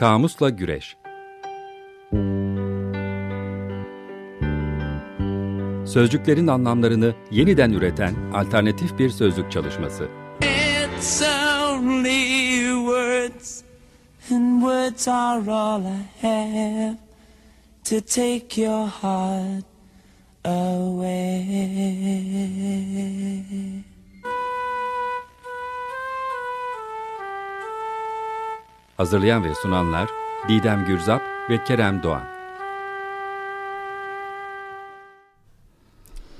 Kamusla Güreş Sözcüklerin anlamlarını yeniden üreten alternatif bir sözlük çalışması. It's only words and words are all I have to take your heart away. Hazırlayan ve sunanlar Didem Gürzap ve Kerem Doğan.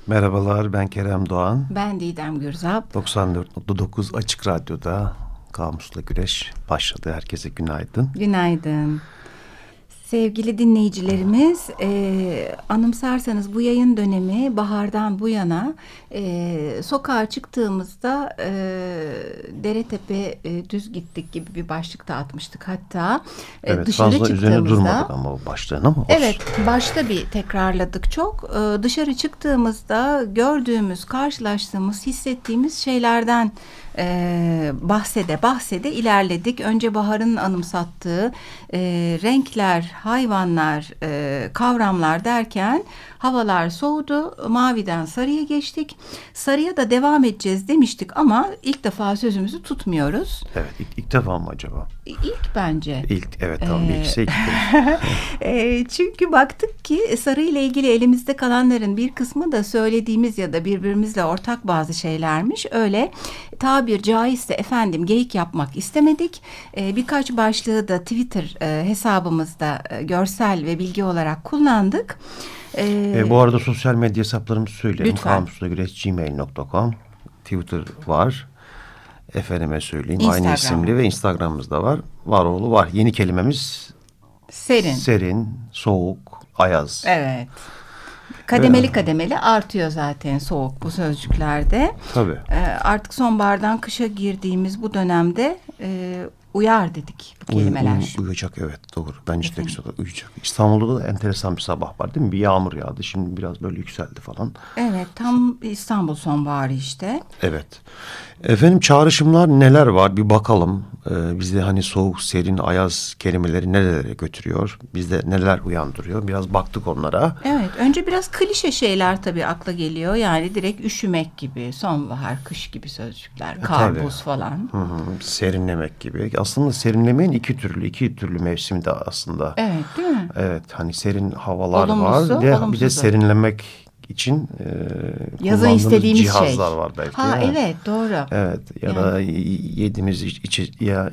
Merhabalar ben Kerem Doğan. Ben Didem Gürzap. 94.9 Açık Radyo'da Kamusla Güreş başladı. Herkese günaydın. Günaydın. Sevgili dinleyicilerimiz, e, anımsarsanız bu yayın dönemi bahardan bu yana e, sokağa çıktığımızda e, dere tepe e, düz gittik gibi bir başlık da atmıştık hatta. E, evet, dışarı fazla üzerine durmadık ama başlığın ama olsun. Evet, başta bir tekrarladık çok. E, dışarı çıktığımızda gördüğümüz, karşılaştığımız, hissettiğimiz şeylerden e, bahsede bahsede ilerledik. Önce baharın anımsattığı e, renkler, hayvanlar, e, kavramlar derken havalar soğudu. Maviden sarıya geçtik. Sarıya da devam edeceğiz demiştik ama ilk defa sözümüzü tutmuyoruz. Evet ilk, ilk defa mı acaba? İlk bence. İlk evet tamam ee, ilkse ilk. e, çünkü baktık ki sarı ile ilgili elimizde kalanların bir kısmı da söylediğimiz ya da birbirimizle ortak bazı şeylermiş. Öyle tabir caizse efendim geyik yapmak istemedik. E, birkaç başlığı da Twitter e, hesabımızda e, görsel ve bilgi olarak kullandık. Ee, e, bu arada sosyal medya hesaplarımızı söyleyelim. Kamusla güreş gmail.com Twitter var. Efendime söyleyeyim Instagram. aynı isimli ve Instagram'ımızda var. Var oğlu var. Yeni kelimemiz serin. Serin, soğuk, ayaz. Evet. Kademeli ee, kademeli artıyor zaten soğuk bu sözcüklerde. Tabii. Ee, artık sonbahardan kışa girdiğimiz bu dönemde e, uyar dedik bu kelimeler. Uy, uy, uyuyacak evet doğru. Bence de güzel uyuyacak. İstanbul'da da enteresan bir sabah var değil mi? Bir yağmur yağdı. Şimdi biraz böyle yükseldi falan. Evet tam İstanbul sonbaharı işte. Evet. Efendim çağrışımlar neler var bir bakalım. Ee, bizde hani soğuk, serin, ayaz kelimeleri nerelere götürüyor? Bizde neler uyandırıyor? Biraz baktık onlara. Evet önce biraz klişe şeyler tabii akla geliyor. Yani direkt üşümek gibi, sonbahar, kış gibi sözcükler, e, kar, buz falan. Hı hı, serinlemek gibi. Aslında serinlemenin iki türlü, iki türlü mevsimde aslında. Evet değil mi? Evet hani serin havalar Olumlusu, var. De, bir de serinlemek için e, yazın istediğimiz cihazlar şey. var belki. Ha evet doğru. Evet ya yani. da yediğimiz içe, ya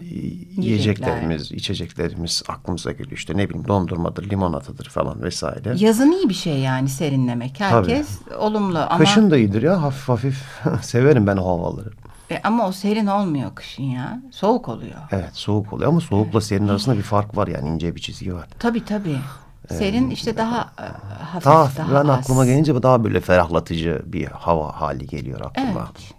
yiyeceklerimiz, içeceklerimiz aklımıza geliyor. İşte ne bileyim dondurmadır, limonatadır falan vesaire. Yazın iyi bir şey yani serinlemek. Herkes Tabii. olumlu ama Kışın da iyidir ya hafif hafif. Severim ben o havaları. E, ama o serin olmuyor kışın ya. Soğuk oluyor. Evet soğuk oluyor ama soğukla serin arasında bir fark var yani ince bir çizgi var. Tabii tabii. Serin işte daha e, hafif, daha, daha ben az. aklıma gelince daha böyle ferahlatıcı bir hava hali geliyor aklıma. Evet.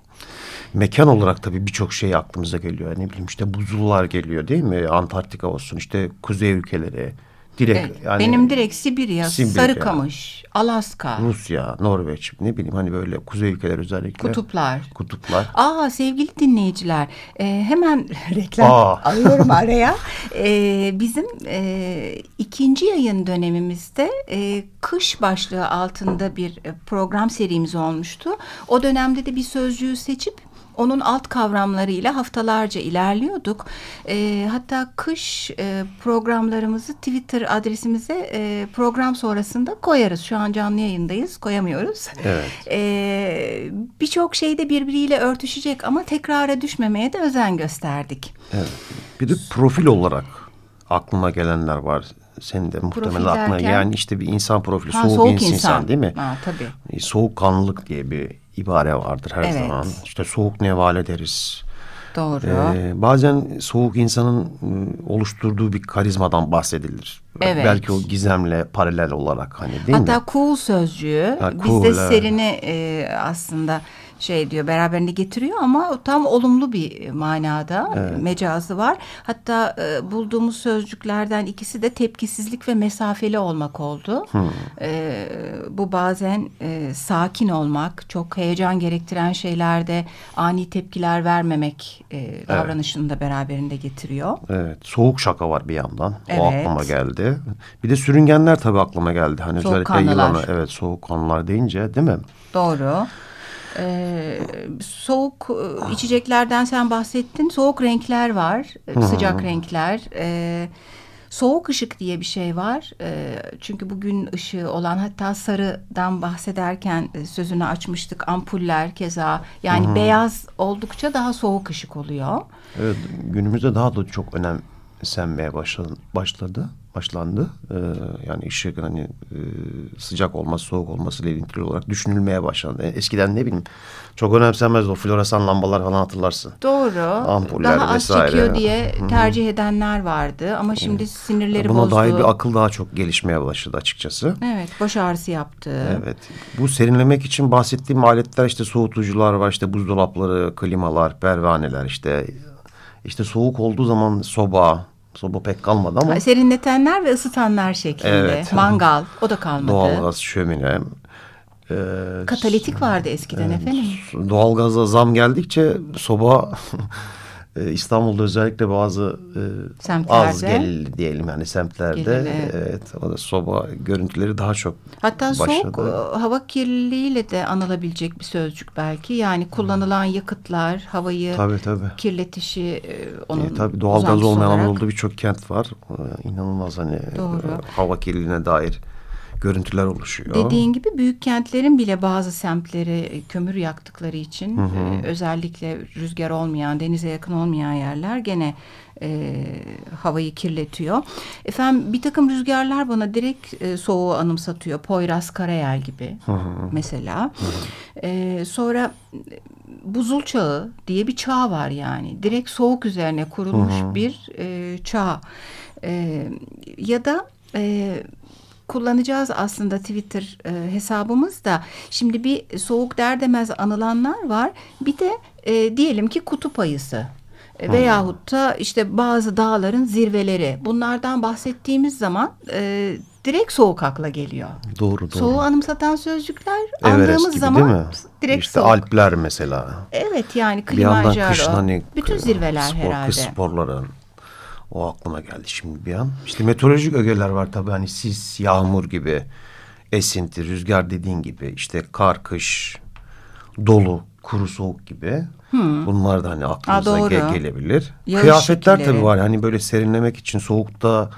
Mekan olarak tabii birçok şey aklımıza geliyor. Ne bileyim işte buzullar geliyor değil mi? Antarktika olsun işte kuzey ülkeleri. Direkt evet, yani benim direkt Sibirya, Sibirya, Sarıkamış, Alaska, Rusya, Norveç ne bileyim hani böyle kuzey ülkeler özellikle. Kutuplar. Kutuplar. Aa sevgili dinleyiciler e, hemen reklam Aa. alıyorum araya. E, bizim e, ikinci yayın dönemimizde e, kış başlığı altında bir e, program serimiz olmuştu. O dönemde de bir sözcüğü seçip onun alt kavramlarıyla haftalarca ilerliyorduk. E, hatta kış e, programlarımızı Twitter adresimize e, program sonrasında koyarız. Şu an canlı yayındayız, koyamıyoruz. Evet. E, Birçok şeyde birbiriyle örtüşecek ama tekrara düşmemeye de özen gösterdik. Evet. Bir de profil olarak aklıma gelenler var. Senin de muhtemelen aklına yani işte bir insan profili ha, soğuk, soğuk insan, insan değil mi? Ha, tabii. E, soğukkanlılık diye bir ibare vardır her evet. zaman. İşte soğuk nevale deriz. Doğru. Ee, bazen soğuk insanın ıı, oluşturduğu bir karizmadan bahsedilir. Evet. Belki o gizemle paralel olarak hani değil Hatta mi? cool sözcüğü ha, cool, bizde evet. serini e, aslında şey diyor beraberinde getiriyor ama tam olumlu bir manada Evet. mecazı var. Hatta e, bulduğumuz sözcüklerden ikisi de tepkisizlik ve mesafeli olmak oldu. E, bu bazen e, sakin olmak, çok heyecan gerektiren şeylerde ani tepkiler vermemek e, davranışını da beraberinde getiriyor. Evet. Soğuk şaka var bir yandan. O Evet. aklıma geldi. Bir de sürüngenler tabii aklıma geldi. Hani özellikle Soğukkanlılar. yılanı evet soğukkanlılar deyince değil mi? Doğru. Ee, soğuk e, içeceklerden sen bahsettin. Soğuk renkler var, e, sıcak renkler. Ee, soğuk ışık diye bir şey var. Ee, çünkü bugün ışığı olan hatta sarıdan bahsederken e, sözünü açmıştık. Ampuller keza yani beyaz oldukça daha soğuk ışık oluyor. Evet, günümüzde daha da çok önemsenmeye başladı. başladı başlandı. Ee, yani ışık hani e, sıcak olması, soğuk olması ile ilintili olarak düşünülmeye başlandı. Yani eskiden ne bileyim çok önemsenmezdi o floresan lambalar falan hatırlarsın. Doğru. Ampuller daha az vesaire. çekiyor diye tercih edenler vardı ama şimdi sinirleri Buna bozdu. dair bir akıl daha çok gelişmeye başladı açıkçası. Evet, baş ağrısı yaptı. Evet. Bu serinlemek için bahsettiğim aletler işte soğutucular var, işte buzdolapları, klimalar, pervaneler işte işte soğuk olduğu zaman soba, soba pek kalmadı ama Serinletenler ve ısıtanlar şeklinde. Evet. Mangal o da kalmadı. doğalgaz, şömine. e, Katalitik vardı eskiden efendim. Doğalgaza zam geldikçe soba e, İstanbul'da özellikle bazı e, Semtlerde. az gelirli diyelim yani semtlerde Gelirli, evet. o da soba görüntüleri daha çok Hatta soğuk başladı. e, hava kirliliğiyle de anılabilecek bir sözcük belki. Yani kullanılan yakıtlar havayı Tabii tabii. kirletişi e, onun E, tabii doğalgaz olmayan olarak. Anadolu'da birçok kent var. Ee, inanılmaz hani Doğru. e, hava kirliliğine dair görüntüler oluşuyor. Dediğin gibi büyük kentlerin bile bazı semtleri e, kömür yaktıkları için e, özellikle rüzgar olmayan, denize yakın olmayan yerler gene e, havayı kirletiyor. Efendim bir takım rüzgarlar bana direkt e, soğuğu anımsatıyor. Poyraz Karayel gibi mesela. E, sonra e, buzul çağı diye bir çağ var yani. Direkt soğuk üzerine kurulmuş bir e, çağ. E, ya da e, kullanacağız aslında Twitter e, hesabımızda. Şimdi bir soğuk der demez anılanlar var. Bir de e, diyelim ki kutup ayısı. E, Veyahut da işte bazı dağların zirveleri. Bunlardan bahsettiğimiz zaman e, direkt soğuk akla geliyor. Doğru doğru. Soğuğu anımsatan sözcükler Everest andığımız gibi zaman değil mi? direkt işte soğuk. Alpler mesela. Evet yani Bir yandan Kilimanjaro. kışın hani bütün zirveler spor, herhalde. Kış sporları. O aklıma geldi şimdi bir an. İşte meteorolojik ögeler var tabii hani sis, yağmur gibi. Esinti, rüzgar dediğin gibi. işte kar, kış, dolu, kuru soğuk gibi. Bunlar da hani aklımıza doğru. ge- gelebilir. Yağış Kıyafetler şekilleri. tabii var. Hani böyle serinlemek için soğukta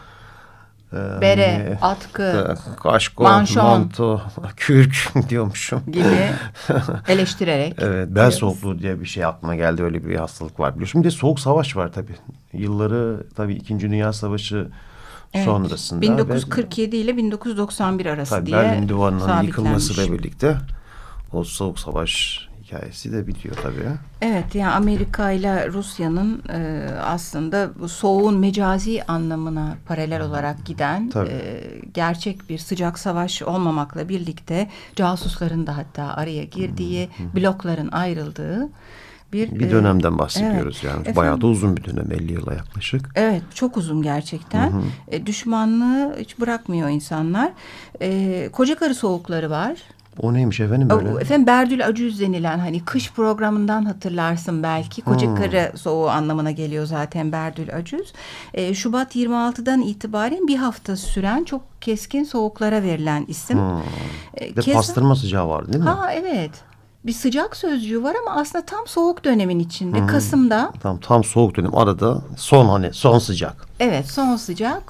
Bere, hani, atkı e, kaşko, manşon. manto, kürk diyormuşum. gibi eleştirerek. Evet, bel soğukluğu diye bir şey aklıma geldi. Öyle bir hastalık var biliyorsun. Bir de soğuk savaş var tabii. Yılları tabii İkinci Dünya Savaşı Evet. sonrasında. 1947 ile 1991 ve, arası tabii diye Berlin Duvarı'nın yıkılmasıyla birlikte o soğuk savaş hikayesi de bitiyor tabii. Evet yani Amerika ile Rusya'nın e, aslında bu soğuğun mecazi anlamına paralel olarak giden Tabii. e, gerçek bir sıcak savaş olmamakla birlikte casusların da hatta araya girdiği, blokların ayrıldığı bir Bir e, dönemden bahsediyoruz evet. yani. Efendim? Bayağı da uzun bir dönem 50 yıla yaklaşık. Evet çok uzun gerçekten. E, düşmanlığı hiç bırakmıyor insanlar. E, koca karı soğukları var. O neymiş efendim O, böyle? Efendim Berdül Acüz denilen hani kış programından hatırlarsın belki. Koca karı soğuğu anlamına geliyor zaten Berdül Acüz. E, Şubat 26'dan itibaren bir hafta süren çok keskin soğuklara verilen isim. E, Bir de keza- pastırma sıcağı var değil mi? Ha evet. Bir sıcak sözcüğü var ama aslında tam soğuk dönemin içinde. Kasım'da Tam, tam soğuk dönem arada son hani son sıcak. Evet son sıcak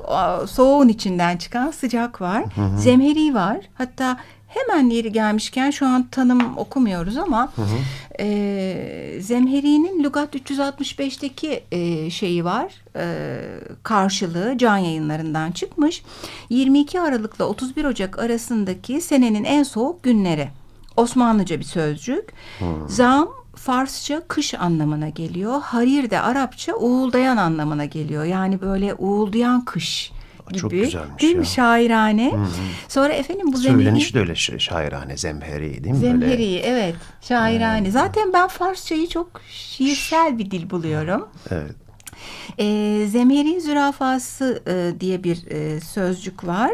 soğuğun içinden çıkan sıcak var. Zemheri var. Hatta hemen yeri gelmişken şu an tanım okumuyoruz ama e, Zemheri'nin Lugat 365'teki e, şeyi var. E, karşılığı can yayınlarından çıkmış. 22 Aralık'la 31 Ocak arasındaki senenin en soğuk günleri. Osmanlıca bir sözcük. Zam Farsça kış anlamına geliyor. Harir de Arapça uğuldayan anlamına geliyor. Yani böyle uğuldayan kış gibi. Çok güzelmiş Değil ya. mi? Şairane. Hı -hı. Sonra efendim bu Söyleniş de öyle şairane, zemheri değil mi? Zemheri, böyle? evet. Şairane. Hmm. Zaten ben Farsçayı çok şiirsel bir dil buluyorum. Evet. E, zemheri zürafası e, diye bir e, sözcük var.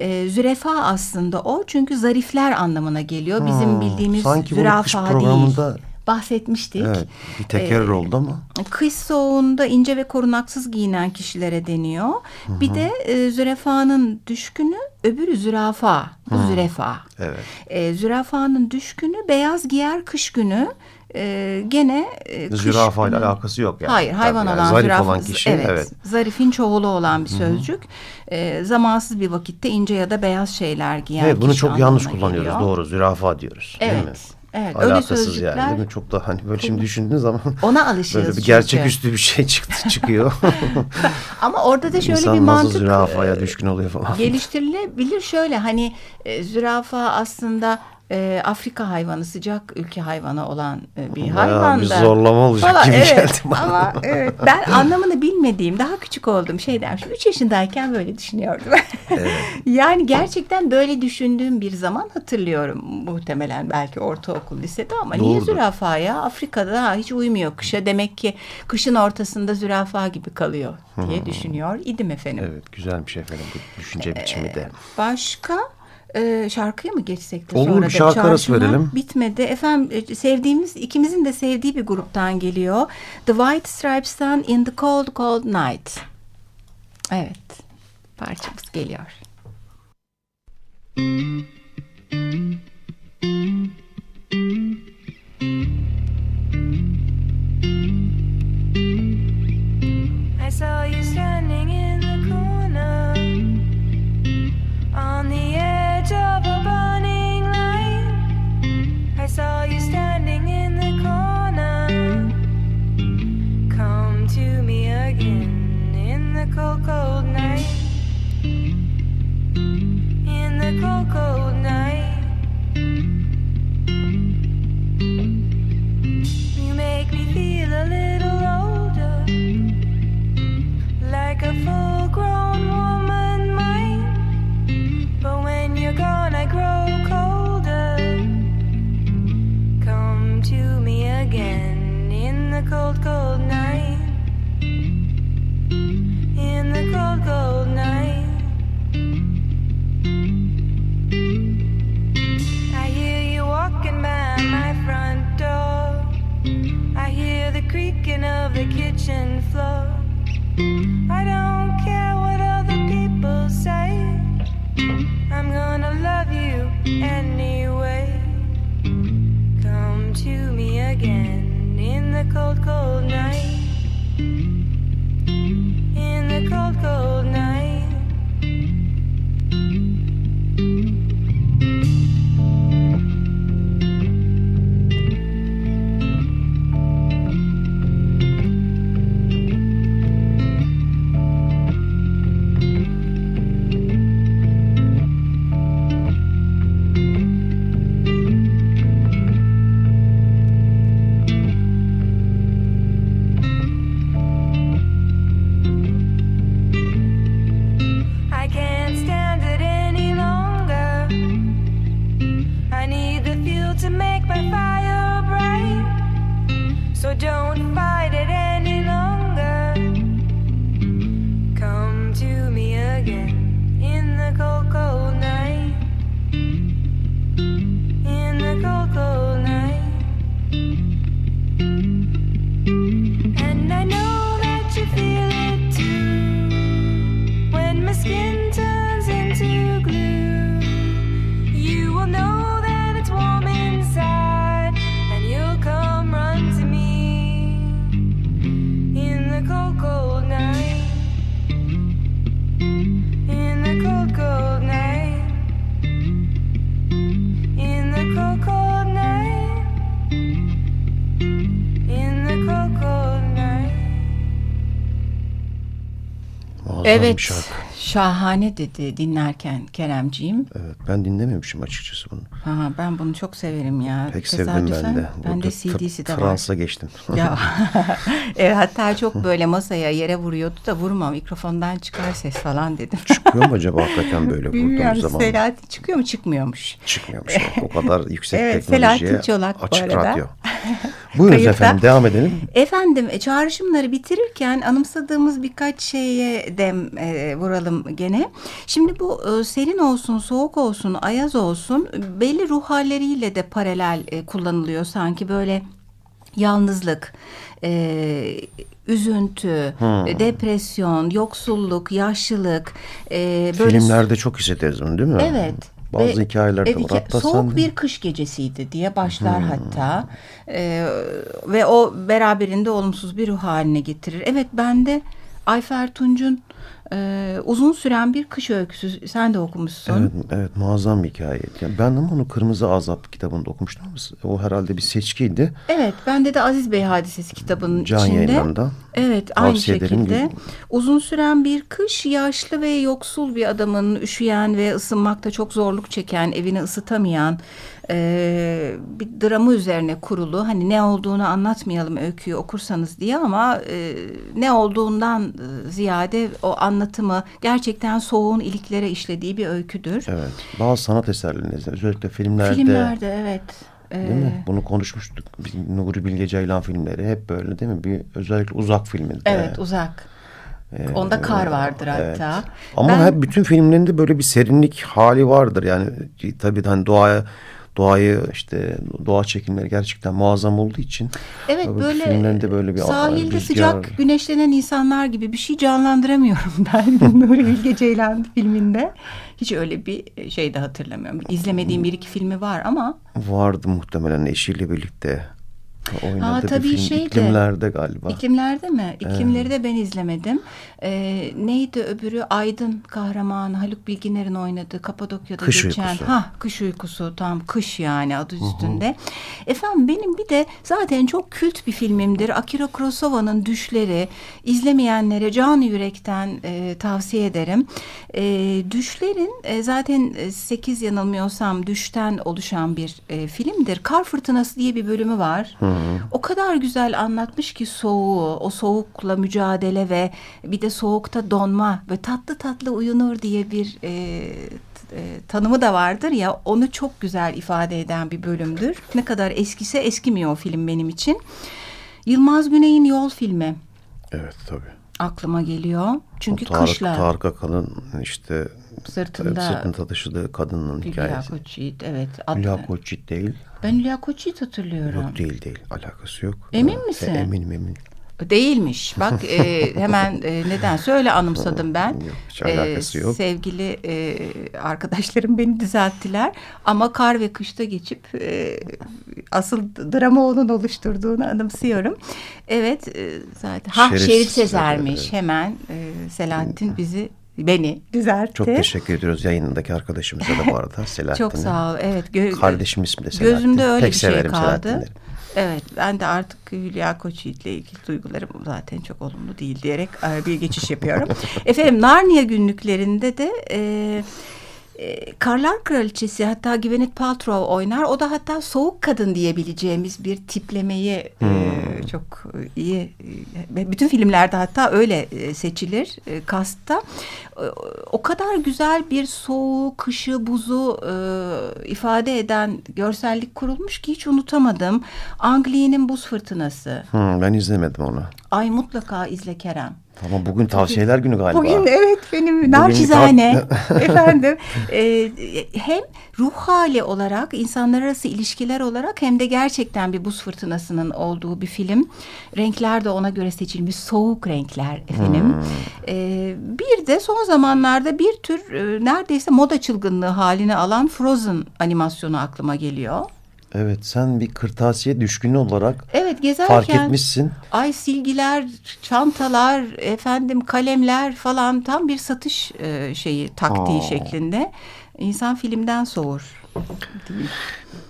E, zürefa aslında o çünkü zarifler anlamına geliyor. Bizim hmm, bildiğimiz sanki zürafa kış programında... bahsetmiştik. Evet, bir tekerrür ee, oldu ama. Kış soğuğunda ince ve korunaksız giyinen kişilere deniyor. Hı -hı. Bir de e, zürefanın düşkünü öbürü zürafa. Bu Hı. zürefa. Evet. E, zürafanın düşkünü beyaz giyer kış günü e, gene e, zürafa ile alakası yok yani. Hayır hayvan Tabii olan zarif zürafa, olan kişi evet, evet. Zarifin çoğulu olan bir sözcük. E, zamansız bir vakitte ince ya da beyaz şeyler giyen Evet bunu çok yanlış geliyor. kullanıyoruz doğru zürafa diyoruz. Evet. Değil mi? Evet, Alakasız öyle yani değil mi? Çok da hani böyle şimdi düşündüğünüz zaman ona alışıyoruz. Böyle bir gerçeküstü bir şey çıktı çıkıyor. Ama orada da şöyle İnsan bir mantık zürafaya düşkün oluyor falan. Geliştirilebilir şöyle hani e, zürafa aslında e, Afrika hayvanı, sıcak ülke hayvanı olan e, bir hayvan da. Zorlama olacak falan, gibi evet, geldi bana. Ama evet, ben anlamını bilmediğim, daha küçük olduğum şey dermişim. Üç yaşındayken böyle düşünüyordum. Evet. yani gerçekten böyle düşündüğüm bir zaman hatırlıyorum. Muhtemelen belki ortaokul, lisede ama Doğrudur. niye zürafa ya? Afrika'da hiç uymuyor kışa. Demek ki kışın ortasında zürafa gibi kalıyor diye hmm. düşünüyor idim efendim. Evet, güzelmiş efendim bu düşünce biçimi de. Başka? Ee, şarkıya mı geçsek de Olur, sonra bir şarkı arası verelim. Bitmedi. Efendim e, sevdiğimiz ikimizin de sevdiği bir gruptan geliyor. The White Stripes'tan In the Cold Cold Night. Evet. Parçamız geliyor. I to me again in the cold, cold night. In the cold, cold night. I hear you walking by my front door. I hear the creaking of the kitchen Evet. şarkı. Şahane dedi dinlerken Keremciğim. Evet ben dinlememişim açıkçası bunu. Ha, ben bunu çok severim ya. Pek sevdim ben de. Ben de CD'si de var. Transa geçtim. Ya. evet, hatta çok böyle masaya yere vuruyordu da vurma mikrofondan çıkar ses falan dedim. Çıkıyor mu acaba hakikaten böyle vurduğum zaman? Selahattin çıkıyor mu çıkmıyormuş. Çıkmıyormuş. o kadar yüksek Evet, teknolojiye Selahattin Çolak bu açık arada. radyo. Buyurunuz Kayıtta. efendim devam edelim. Efendim e, çağrışımları bitirirken anımsadığımız birkaç şeye dem e, vuralım gene. Şimdi bu e, serin olsun, soğuk olsun, ayaz olsun belli ruh halleriyle de paralel e, kullanılıyor sanki böyle yalnızlık, e, üzüntü, Hmm. depresyon, yoksulluk, yaşlılık. e, böyle Filmlerde çok hissederiz bunu değil mi? Evet. Bazı Ve- hikayelerde Evet, var. Hatta soğuk sen Hmm. bir kış gecesiydi diye başlar hatta Ee, ve o beraberinde olumsuz bir ruh haline getirir. Evet ben de Ayfer Tunç'un e, uzun süren bir kış öyküsü sen de okumuşsun. Evet, evet muazzam bir hikaye. Yani ben ama onu Kırmızı Azap kitabında okumuştum ama o herhalde bir seçkiydi. Evet, bende de Aziz Bey Hadisesi kitabının Can içinde. yayınlarında. Evet, aynı şekilde. Uzun süren bir kış, yaşlı ve yoksul bir adamın üşüyen ve ısınmakta çok zorluk çeken, evini ısıtamayan e, bir dramı üzerine kurulu. Hani ne olduğunu anlatmayalım öyküyü okursanız diye ama e, ne olduğundan e, ziyade o anlatımı gerçekten soğuğun iliklere işlediği bir öyküdür. Evet. Bazı sanat eserlerinde özellikle filmlerde, Filmlerde evet. değil mi? Bunu konuşmuştuk. Nuri Bilge Ceylan filmleri hep böyle değil mi? Bir özellikle uzak filminde. Evet, uzak. Onda kar vardır Evet. hatta. Ama Ben- hep bütün filmlerinde böyle bir serinlik hali vardır. Yani tabii hani doğaya doğayı işte doğa çekimleri gerçekten muazzam olduğu için Evet böyle filmlerinde böyle bir sahilde rüzgar- sıcak güneşlenen insanlar gibi bir şey canlandıramıyorum ben Nuri Bilge Ceylan filminde. Hiç öyle bir şey de hatırlamıyorum. İzlemediğim bir iki filmi var ama vardı muhtemelen eşiyle birlikte oynadığı Ha, bir tabii film şeydi. iklimlerde galiba. iklimlerde mi? İklimleri de ben izlemedim. Ee, neydi öbürü? Aydın kahramanı Haluk Bilginer'in oynadığı Kapadokya'da Kış geçen. Uykusu. Ha, kış uykusu tam kış yani adı üstünde. Efendim benim bir de zaten çok kült bir filmimdir. Akira Kurosawa'nın Düşleri. İzlemeyenlere can yürekten e, tavsiye ederim. E, Düşlerin e, zaten 8 yanılmıyorsam düşten oluşan bir e, filmdir. Kar Fırtınası diye bir bölümü var. O kadar güzel anlatmış ki soğuğu, o soğukla mücadele ve bir de soğukta donma ve tatlı tatlı uyunur diye bir e, e, tanımı da vardır ya onu çok güzel ifade eden bir bölümdür. Ne kadar eskise eskimiyor o film benim için. Yılmaz Güney'in Yol filmi Evet tabii. aklıma geliyor. Çünkü O Tarık, kışla Tarık Akan'ın işte sırtında sırtında taşıdığı kadının Hülya hikayesi. Koçyiğit evet. Ad- Hülya Koçyiğit değil. Ben Hülya Koçyiğit hatırlıyorum. Yok değil değil. Alakası yok. Emin Ee, misin? Eminim eminim. Değilmiş. Bak e, hemen e, nedense öyle anımsadım ben. Yok, hiç alakası yok. Sevgili e, arkadaşlarım beni düzelttiler. Ama kar ve kışta geçip e, asıl drama onun oluşturduğunu anımsıyorum. Evet e, zaten. Ha Şerif Şerif, Sezer, Sezer'miş. evet. Hemen e, Selahattin bizi beni düzeltti. Çok teşekkür ediyoruz yayınındaki arkadaşımıza da bu arada Selahattin'e. Çok sağ ol. Evet. gö- Kardeşim ismi de Selahattin. Gözümde öyle Pek bir şey kaldı. Evet ben de artık Hülya Koçyiğit'le ilgili duygularım zaten çok olumlu değil diyerek e, bir geçiş yapıyorum. Efendim Narnia günlüklerinde de e, e, Karlar Kraliçesi hatta Gwyneth Paltrow oynar. O da hatta soğuk kadın diyebileceğimiz bir tiplemeyi e, çok iyi. e, bütün filmlerde hatta öyle e, seçilir e, kastta. E, o kadar güzel bir soğuğu, kışı, buzu e, ifade eden görsellik kurulmuş ki hiç unutamadım. Angli'nin Buz Fırtınası. Hmm, ben izlemedim onu. Ay mutlaka izle Kerem. Tamam bugün tavsiyeler günü galiba. Bugün evet benim naçizane efendim e, hem ruh hali olarak insanlar arası ilişkiler olarak hem de gerçekten bir buz fırtınasının olduğu bir film. Renkler de ona göre seçilmiş soğuk renkler efendim. E, bir de son zamanlarda bir tür e, neredeyse moda çılgınlığı haline alan Frozen animasyonu aklıma geliyor. Evet sen bir kırtasiye düşkünü olarak Evet gezerken fark etmişsin. ay silgiler, çantalar, efendim kalemler falan tam bir satış e, şeyi taktiği Aa. şeklinde. İnsan filmden soğur.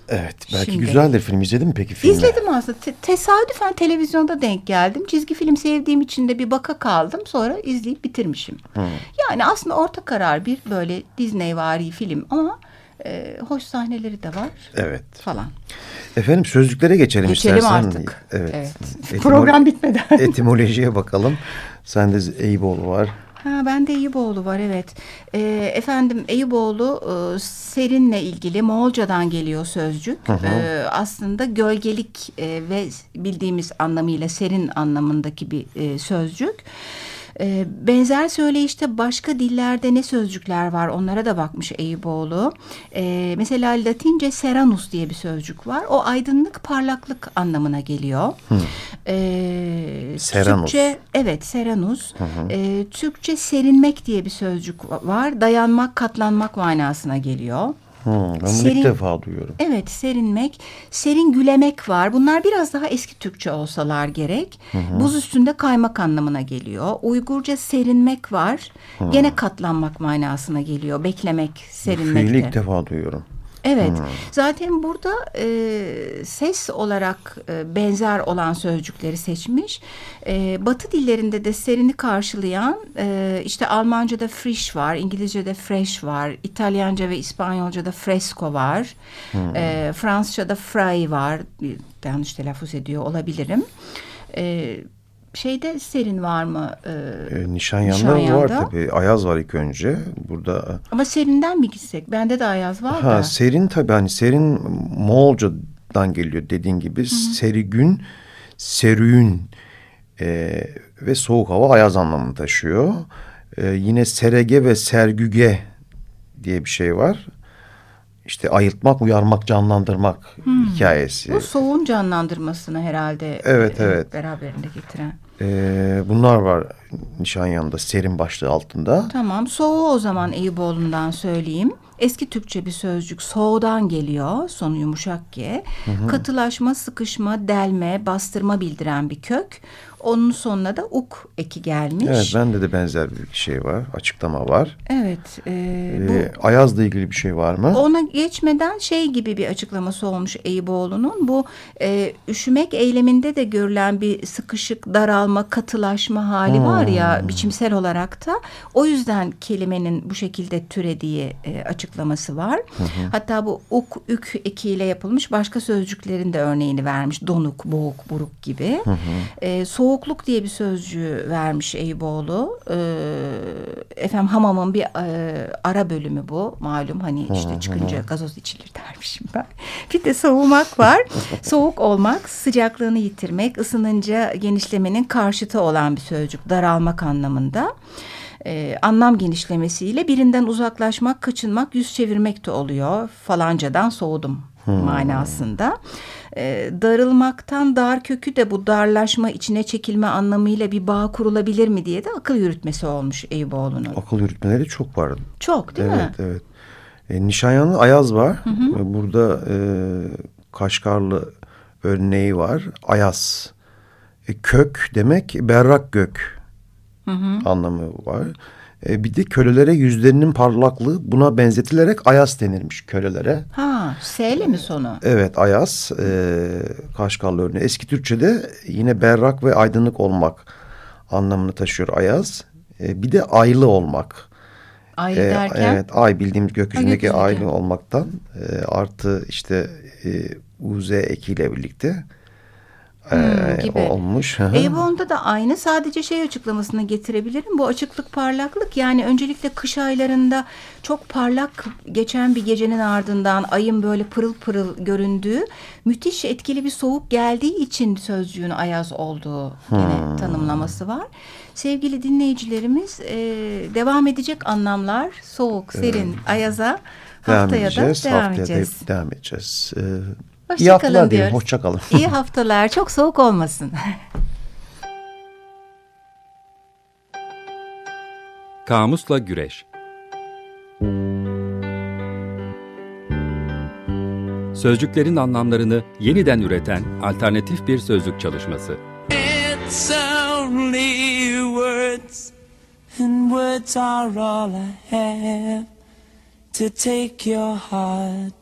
Evet belki Şimdi, güzeldir film izledin mi peki filmi? İzledim aslında Te tesadüfen televizyonda denk geldim. Çizgi film sevdiğim için de bir baka kaldım sonra izleyip bitirmişim. Hmm. Yani aslında orta karar bir böyle Disney vari film ama e, hoş sahneleri de var. Evet. Falan. Efendim sözlüklere geçelim, geçelim istersen. artık. Evet. evet. Etimolo Program bitmeden. etimolojiye bakalım. Sende Eyüboğlu var. Ha, ben de Eyüboğlu var evet. E, efendim Eyüboğlu e, serinle ilgili Moğolcadan geliyor sözcük. Hı hı. E, aslında gölgelik e, ve bildiğimiz anlamıyla serin anlamındaki bir e, sözcük. E, benzer söyleyişte başka dillerde ne sözcükler var onlara da bakmış Eyüboğlu. E, mesela Latince seranus diye bir sözcük var. O aydınlık parlaklık anlamına geliyor. E, seranus. Türkçe, evet seranus. Hı hı. E, Türkçe serinmek diye bir sözcük var. Dayanmak, katlanmak manasına geliyor. Hmm, ben serin, ilk defa duyuyorum. Evet serinmek, serin gülemek var. Bunlar biraz daha eski Türkçe olsalar gerek. Hı hı. Buz üstünde kaymak anlamına geliyor. Uygurca serinmek var. Hı. Gene katlanmak manasına geliyor. Beklemek, serinmek. Fiili ilk defa duyuyorum. Evet. Hmm. Zaten burada e, ses olarak e, benzer olan sözcükleri seçmiş. E, Batı dillerinde de serini karşılayan e, işte Almanca'da frisch var, İngilizce'de fresh var, İtalyanca ve İspanyolca'da fresco var, hmm. e, Fransızca'da frei var. Yanlış telaffuz ediyor olabilirim. Evet şeyde serin var mı? E, e, Nişanyan'da, Nişanyan'da var tabii. Ayaz var ilk önce. Burada e, Ama serinden mi gitsek? Bende de Ayaz var ha, da. Serin tabii hani serin Moğolcadan geliyor dediğin gibi. Hı -hı. Serigün, serüğün e, ve soğuk hava Ayaz anlamını taşıyor. E, yine serege ve sergüge diye bir şey var işte ayıltmak, uyarmak, canlandırmak hmm. hikayesi. Bu soğuğun canlandırmasını herhalde evet, e, evet. beraberinde getiren. Ee, bunlar var Nişanyan'da serin başlığı altında. Tamam soğuğu o zaman Eyüboğlu'ndan söyleyeyim. Eski Türkçe bir sözcük soğudan geliyor sonu yumuşak G. Hı hı. Katılaşma, sıkışma, delme, bastırma bildiren bir kök. Onun sonuna da uk eki gelmiş. Evet bende de benzer bir şey var. Açıklama var. Evet. E, ee, bu, Ayaz'la ilgili bir şey var mı? Ona geçmeden şey gibi bir açıklaması olmuş Eyüboğlu'nun. Bu e, üşümek eyleminde de görülen bir sıkışık, daralma, katılaşma hali hmm. var ya biçimsel olarak da. O yüzden kelimenin bu şekilde türediği e, açıklaması var. Hı Hatta bu uk, ük ekiyle yapılmış başka sözcüklerin de örneğini vermiş. Donuk, boğuk, buruk gibi. Hı hı. E, soğuk soğukluk diye bir sözcüğü vermiş Eyüboğlu. Ee, efendim hamamın bir e, ara bölümü bu. Malum hani işte çıkınca gazoz içilir dermişim ben. Bir de soğumak var. Soğuk olmak, sıcaklığını yitirmek, ısınınca genişlemenin karşıtı olan bir sözcük. Daralmak anlamında. Ee, anlam genişlemesiyle birinden uzaklaşmak, kaçınmak, yüz çevirmek de oluyor. Falancadan soğudum hmm. manasında e, darılmaktan dar kökü de bu darlaşma içine çekilme anlamıyla bir bağ kurulabilir mi diye de akıl yürütmesi olmuş Eyüboğlu'nun. Akıl yürütmeleri çok var. Çok değil evet, mi? Evet evet. E, Nişanyanlı Ayaz var. Hı hı. E, burada e, Kaşgarlı örneği var. Ayaz. E, kök demek berrak gök hı hı. anlamı var. E, bir de kölelere yüzlerinin parlaklığı buna benzetilerek ayas denirmiş kölelere. Ha, S mi sonu? Evet, ayas. E, Kaşgarlı örneği. Eski Türkçe'de yine berrak ve aydınlık olmak anlamını taşıyor ayaz. E, bir de aylı olmak. Ay e, derken? Evet, ay bildiğimiz gökyüzündeki ha, aylı olmaktan e, artı işte e, UZ ekiyle birlikte hmm, gibi. olmuş. Avon'da da aynı sadece şey açıklamasını getirebilirim. Bu açıklık parlaklık yani öncelikle kış aylarında çok parlak geçen bir gecenin ardından ayın böyle pırıl pırıl göründüğü müthiş etkili bir soğuk geldiği için sözcüğün ayaz olduğu yine hmm. tanımlaması var. Sevgili dinleyicilerimiz e, devam edecek anlamlar soğuk, serin, evet. ayaza haftaya devam edeceğiz, da devam haftaya edeceğiz. devam edeceğiz. Ee, Hoşça İyi haftalar diyelim. Hoşçakalın. İyi haftalar. Çok soğuk olmasın. Kamusla Güreş Sözcüklerin anlamlarını yeniden üreten alternatif bir sözlük çalışması. It's only words and words are all I have to take your heart